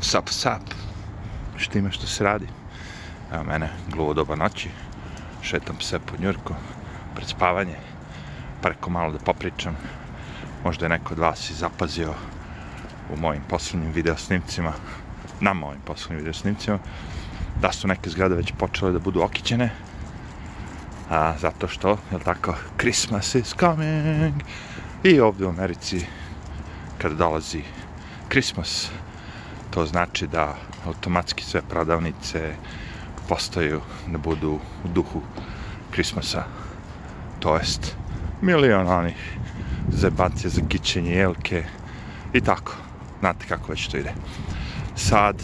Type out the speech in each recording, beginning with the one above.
Sap, sap. Šta ima što se radi? Evo mene, gluvo doba noći. Šetam se po Njurku, pred spavanje. Pa rekao malo da popričam. Možda je neko od vas i zapazio u mojim poslednjim videosnimcima, na mojim poslednjim videosnimcima, da su neke zgrade već počele da budu okićene. A, zato što, jel tako, Christmas is coming. I ovde u Americi, kada dolazi Christmas, to znači da automatski sve prodavnice postaju da budu u duhu Christmasa. To jest, milion onih zebacija za kićenje jelke i tako. Znate kako već to ide. Sad,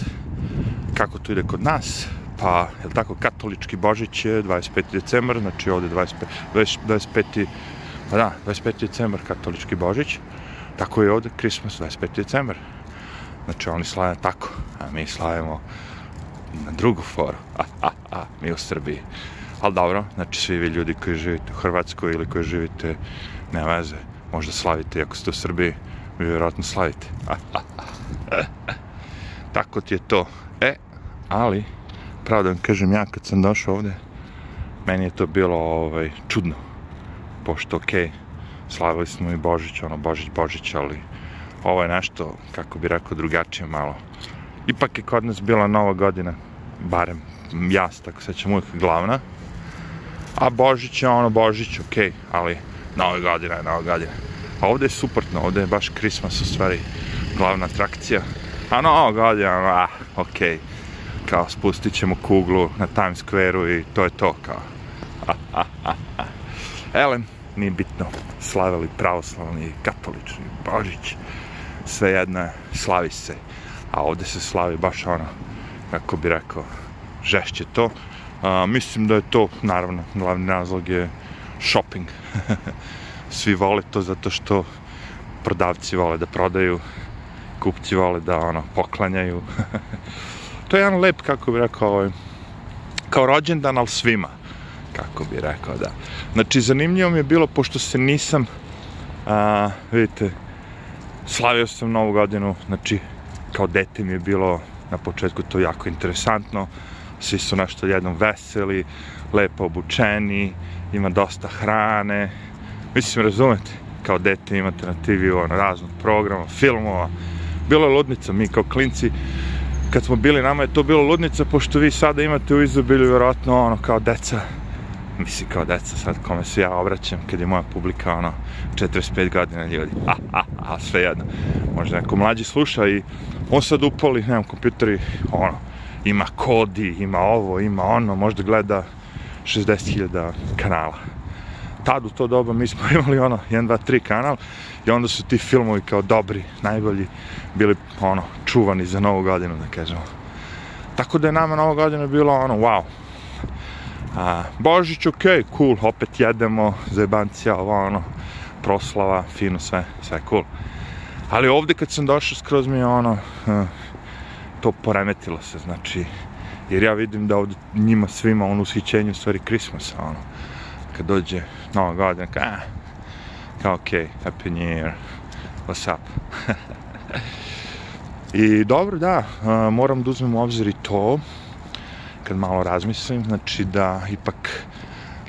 kako to ide kod nas? Pa, je li tako, katolički Božić je 25. decembar, znači ovde 25, 25. Pa da, 25. decembar katolički Božić, tako je ovde Christmas 25. decembar. Znači oni slave tako, a mi slavimo na drugu foru. A, a, a, mi u Srbiji. Ali dobro, znači svi vi ljudi koji živite u Hrvatskoj ili koji živite, ne veze, možda slavite, iako ste u Srbiji, vi vjerojatno slavite. A, a, a. Tako ti je to. E, ali, pravo da vam kažem ja kad sam došao ovde, meni je to bilo ovaj, čudno. Pošto, okej, okay, slavili smo i Božić, ono, Božić, Božić, ali ovo je nešto, kako bi rekao, drugačije malo. Ipak je kod nas bila nova godina, barem ja se tako sećam uvijek glavna, a Božić je ono Božić, okej, okay, ali nova godina je nova godina. A ovde je suprotno, ovde je baš Christmas u stvari glavna atrakcija, a nova godina, ah, okej, okay. kao spustit ćemo kuglu na Times Square-u i to je to, kao. Elem, nije bitno, slavili pravoslavni, katolični, Božić, sve jedno slavi se. A ovde se slavi baš ono, kako bi rekao, žešće to. A, mislim da je to, naravno, glavni razlog je shopping. Svi vole to zato što prodavci vole da prodaju, kupci vole da ono, poklanjaju. to je jedan lep, kako bi rekao, ovaj, kao rođendan, ali svima kako bi rekao, da. Znači, zanimljivo mi je bilo, pošto se nisam, a, vidite, slavio sam novu godinu, znači, kao dete mi je bilo na početku to jako interesantno, svi su nešto jednom veseli, lepo obučeni, ima dosta hrane, mislim, razumete, kao dete imate na TV ono, raznog programa, filmova, bilo je ludnica, mi kao klinci, kad smo bili, nama je to bilo ludnica, pošto vi sada imate u izobilju, vjerojatno, ono, kao deca, misli kao deca sad kome se ja obraćam kad je moja publika ono 45 godina ljudi a, a, a sve jedno. Možda neko mlađi sluša i on sad upali nemam kompjuteri ono ima kodi, ima ovo, ima ono možda gleda 60.000 kanala. Tad u to doba mi smo imali ono 1, 2, 3 kanal i onda su ti filmovi kao dobri, najbolji bili ono čuvani za novu godinu da kažemo. Tako da je nama nova godina bilo ono wow A, Božić, ok, cool, opet jedemo, zajebancija, ovo ono, proslava, fino, sve, sve cool. Ali ovde kad sam došao skroz mi je ono, uh, to poremetilo se, znači, jer ja vidim da ovde njima svima ono ushićenje u stvari Christmas, ono, kad dođe Nova godina, ka, ah, kao ok, Happy New Year, what's up? I dobro, da, uh, moram da uzmem u obzir i to, kad malo razmislim, znači da ipak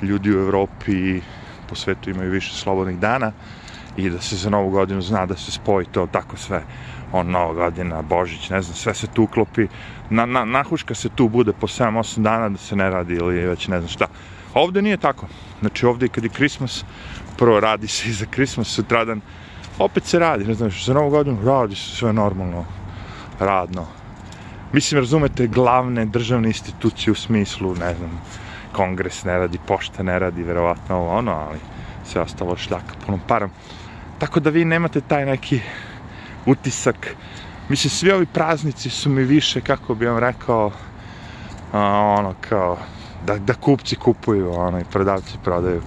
ljudi u Evropi po svetu imaju više slobodnih dana i da se za novu godinu zna da se spoji to tako sve on nova godina, Božić, ne znam, sve se tu uklopi, na, na, nahuška se tu bude po 7-8 dana da se ne radi ili već ne znam šta. Ovde nije tako. Znači ovde kad je Christmas, prvo radi se i za Christmas, sutradan, opet se radi, ne znam, za novu godinu radi se sve normalno, radno, Mislim, razumete, glavne državne institucije u smislu, ne znam, kongres ne radi, pošta ne radi, verovatno ovo ono, ali sve ostalo šljaka punom parom. Tako da vi nemate taj neki utisak. Mislim, svi ovi praznici su mi više, kako bi vam rekao, a, ono, kao, da, da kupci kupuju, ono, i prodavci prodaju.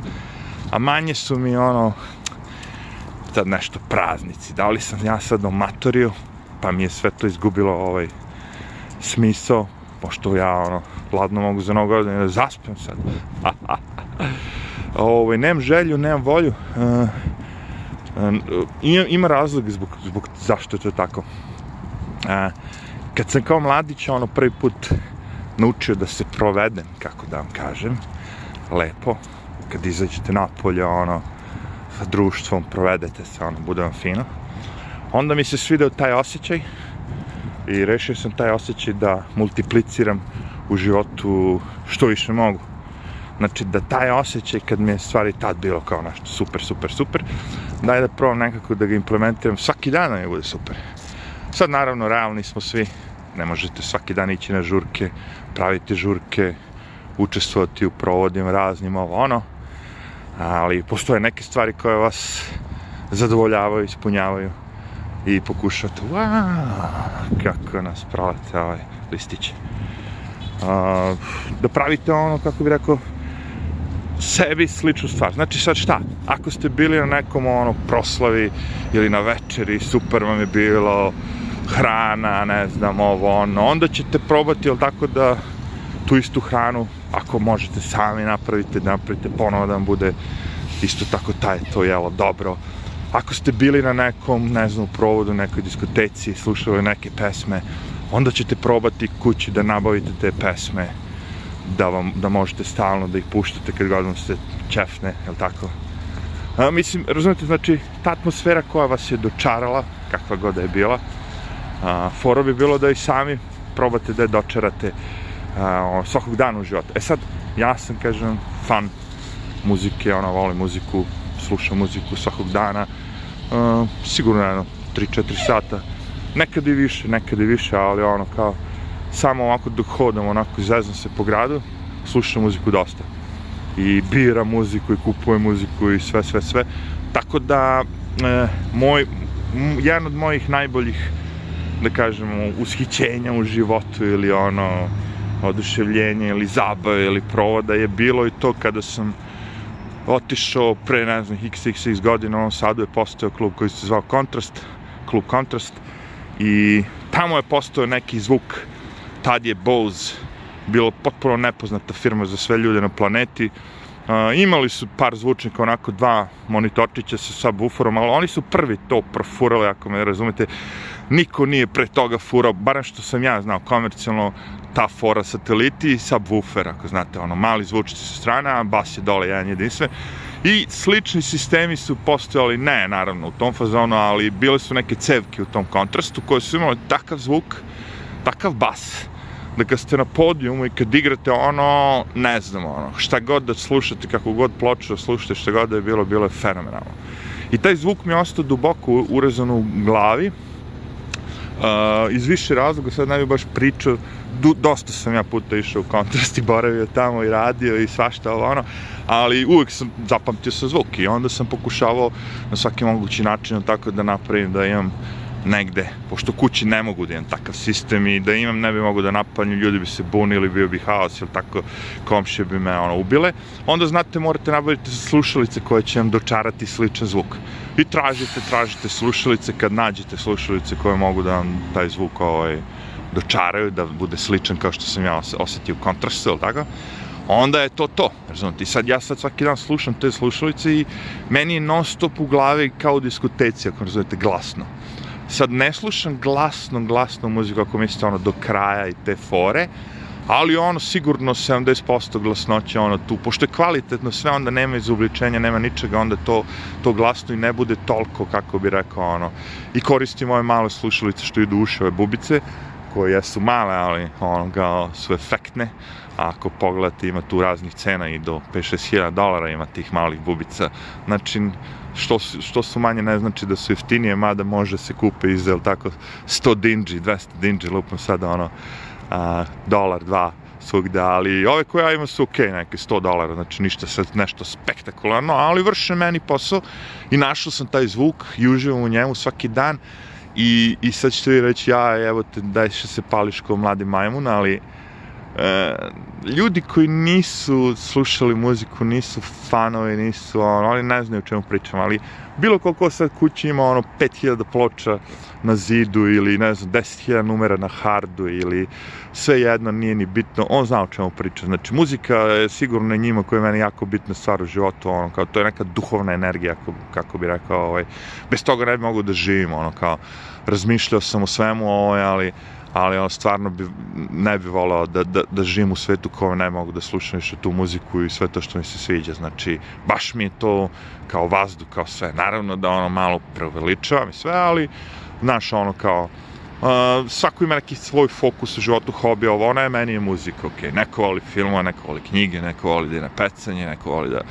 A manje su mi, ono, sad nešto praznici. Da li sam ja sad omatorio, pa mi je sve to izgubilo ovaj smisao, pošto ja, ono, ladno mogu za novu godinu da zaspem sad. Ovo, ovaj, nemam želju, nemam volju. Uh, uh, ima razlog zbog, zbog zašto je to tako. A, kad sam kao mladić, ono, prvi put naučio da se provedem, kako da vam kažem, lepo, kad izađete napolje, ono, sa društvom, provedete se, ono, bude vam fino. Onda mi se svideo taj osjećaj i rešio sam taj osjećaj da multipliciram u životu što više mogu. Znači da taj osjećaj kad mi je stvari tad bilo kao nešto super, super, super, daj da probam nekako da ga implementiram svaki dan da mi bude super. Sad naravno realni smo svi, ne možete svaki dan ići na žurke, praviti žurke, učestvovati u provodima raznim ovo ono, ali postoje neke stvari koje vas zadovoljavaju, ispunjavaju i pokušate, wow, kako nas prolete ovaj listić. Uh, da pravite ono, kako bi rekao, sebi sličnu stvar. Znači sad šta? Ako ste bili na nekom ono proslavi ili na večeri, super vam je bilo, hrana, ne znam, ovo, ono, onda ćete probati, jel tako, da tu istu hranu, ako možete sami napravite, da napravite ponovo da vam bude isto tako taj to jelo dobro. Ako ste bili na nekom, ne znam, provodu, nekoj diskoteci, slušali neke pesme, onda ćete probati kući da nabavite te pesme, da, vam, da možete stalno da ih puštate kad god vam se čefne, jel tako? A, mislim, razumete, znači, ta atmosfera koja vas je dočarala, kakva god da je bila, a, foro bi bilo da i sami probate da je dočarate a, svakog dana u životu. E sad, ja sam, kažem, fan muzike, ono, volim muziku, slušam muziku svakog dana, sigurno jedno, 3-4 sata, nekad i više, nekad i više, ali ono, kao, samo ovako dok hodam, onako, zezam se po gradu, slušam muziku dosta. I bira muziku i kupuje muziku i sve, sve, sve. Tako da, e, moj, jedan od mojih najboljih da kažemo, ushićenja u životu ili ono, oduševljenje ili zabave ili provoda je bilo i to kada sam otišao pre, ne znam, xxx godina u sadu je postao klub koji se zvao Kontrast, klub Kontrast i tamo je postao neki zvuk, tad je Bose bilo potpuno nepoznata firma za sve ljude na planeti, Uh, imali su par zvučnika, onako dva monitorčića sa subwooferom, ali oni su prvi to profurali, ako me razumete. Niko nije pre toga furao, barem što sam ja znao, komercijalno, ta fora sateliti i subwoofer, ako znate, ono, mali zvučici sa strane, a bas je dole jedan jedinstven. I slični sistemi su postojali, ne naravno u tom fazonu, ali bile su neke cevke u tom kontrastu koje su imali takav zvuk, takav bas, da kad ste na podijumu i kad igrate ono, ne znam, ono, šta god da slušate, kako god ploču da slušate, šta god da je bilo, bilo je fenomenalno. I taj zvuk mi je ostao duboko urezan u glavi, Uh, iz više razloga, sad ne bih baš pričao, du, dosta sam ja puta išao u kontrast i boravio tamo i radio i svašta ovo ono, ali uvek sam zapamtio sa zvuk i onda sam pokušavao na svaki mogući način tako da napravim da imam negde, pošto kući ne mogu da imam takav sistem i da imam ne bi mogu da napanju, ljudi bi se bunili, bio bi haos ili tako, komšije bi me ono ubile, onda znate morate nabaviti slušalice koje će vam dočarati sličan zvuk. I tražite, tražite slušalice, kad nađete slušalice koje mogu da vam taj zvuk ovaj, dočaraju, da bude sličan kao što sam ja osetio u kontrastu, ili tako, onda je to to, razumete, sad ja sad svaki dan slušam te slušalice i meni je non stop u glavi kao u diskoteci, ako razumete, glasno. Sad ne slušam glasno, glasno muziku ako mislite ono do kraja i te fore, ali ono sigurno 70% glasnoće ono tu, pošto je kvalitetno sve, onda nema izubličenja, nema ničega, onda to, to glasno i ne bude toliko, kako bi rekao, ono, i koristim ove male slušalice što idu uše, ove bubice, koje jesu male, ali ono, kao, su efektne, a ako pogledate ima tu raznih cena i do 5-6 hiljada dolara ima tih malih bubica, znači, što, što su manje ne znači da su jeftinije, mada može se kupe iz, tako, 100 dinđi, 200 dinđi, lupam sada ono, a, dolar, dva, svugde, ali ove koje ja imam su ok, neke 100 dolara, znači ništa sad nešto spektakularno, ali vrše meni posao i našao sam taj zvuk i uživam u njemu svaki dan i, i sad ćete vi reći, ja, evo te, daj še se pališ kao mladi majmun, ali ljudi koji nisu slušali muziku, nisu fanovi, nisu, ono, oni ne znaju o čemu pričam, ali bilo koliko sad kući ima ono 5000 ploča na zidu ili ne znam 10.000 numera na hardu ili sve jedno nije ni bitno, on zna o čemu priča. Znači muzika je sigurno njima koja je meni jako bitna stvar u životu, ono kao to je neka duhovna energija, kako, kako bi rekao, ovaj, bez toga ne bi mogu da živim, ono kao razmišljao sam o svemu, ovaj, ali ali on stvarno bi, ne bi volao da, da, da živim u svetu kao ne mogu da slušam više tu muziku i sve to što mi se sviđa. Znači, baš mi je to kao vazduh, kao sve. Naravno da ono malo preuveličavam i sve, ali, znaš, ono kao, Uh, svako ima neki svoj fokus u životu, hobi, ovo, ona je, meni je muzika, ok. Neko voli filmova, neko voli knjige, neko voli da je na pecanje, neko voli da,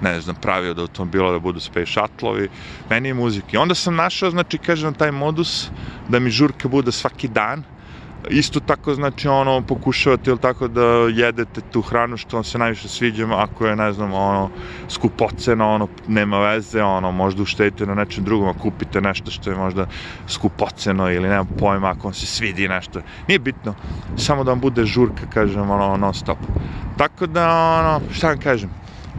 ne znam, pravi od automobila da budu space shuttle Meni je muzika. I onda sam našao, znači, kažem, taj modus da mi žurka bude svaki dan, isto tako znači ono pokušavate ili tako da jedete tu hranu što vam se najviše sviđa ako je ne znam ono skupocena ono nema veze ono možda uštedite na nečem drugom kupite nešto što je možda skupoceno ili nema pojma ako vam se svidi nešto. Nije bitno samo da vam bude žurka kažem ono non stop. Tako da ono šta vam kažem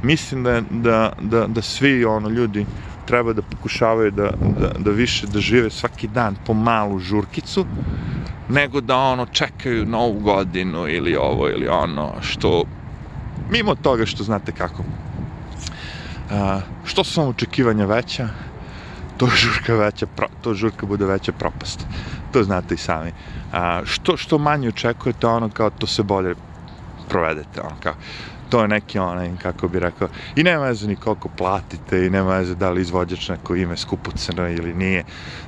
mislim da, da, da, da svi ono ljudi treba da pokušavaju da, da, da više da žive svaki dan po malu žurkicu nego da ono čekaju novu godinu ili ovo ili ono što mimo toga što znate kako. Uh, što su vam očekivanja veća? To žurka veća to žurka bude veća propast. To znate i sami. Uh, što što manje očekujete ono kao to se bolje provedete ono kao to je neki onaj, kako bi rekao, i nema veze ni koliko platite i nema veze da li izvođač neko ime skupuceno ili nije.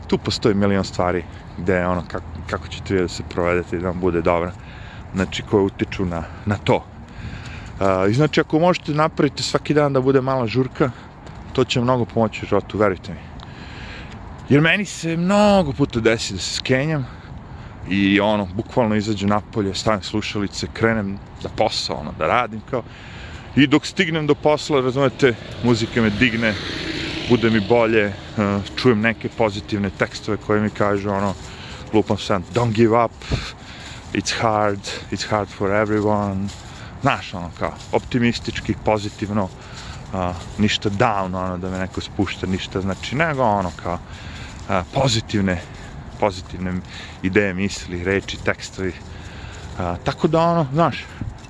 Tu postoji milion stvari gde je ono, kako, kako ćete vi da se provedete i da vam bude dobro. Znači, koje utiču na, na to. Uh, znači, ako možete napraviti svaki dan da bude mala žurka, to će mnogo pomoći u životu, verujte mi. Jer meni se mnogo puta desi da se skenjam, i ono, bukvalno izađem napolje, stavim slušalice, krenem da posao, ono, da radim kao. I dok stignem do posla, razumete, muzika me digne, bude mi bolje, uh, čujem neke pozitivne tekstove koje mi kažu, ono, lupam sam, don't give up, it's hard, it's hard for everyone, znaš, ono, kao, optimistički, pozitivno, uh, ništa down, ono, da me neko spušta, ništa, znači, nego, ono, kao, uh, pozitivne pozitivne ideje, misli, reči, tekstovi. A, tako da ono, znaš,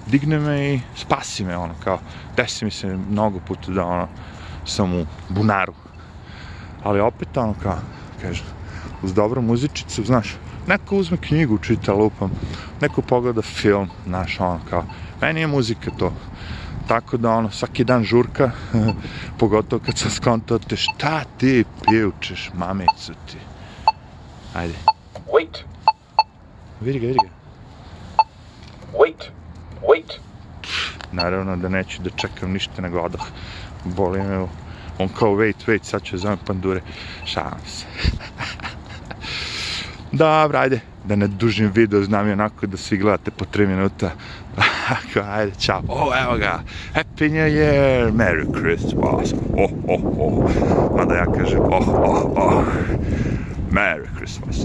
digne me i spasi me, ono, kao, desi mi se mnogo puta da, ono, sam u bunaru. Ali opet, ono, kao, kažem, uz dobru muzičicu, znaš, neko uzme knjigu, čita, lupam, neko pogleda film, znaš, ono, kao, meni je muzika to. Tako da, ono, svaki dan žurka, pogotovo kad sam skontao te, šta ti pivčeš, mamicu ti. Ajde. Wait. Vidi ga, vidi ga. Wait. Wait. Naravno da neću da čekam ništa nego odah. Boli me. On kao wait, wait, sad ću zovem pandure. Šalam se. Dobro, ajde. Da ne dužim video, znam i onako da svi gledate po 3 minuta. ajde, čao. O, evo ga. Happy New Year. Merry Christmas. Oh, oh, oh. Mada ja kažem, oh, oh, oh. Merry Christmas.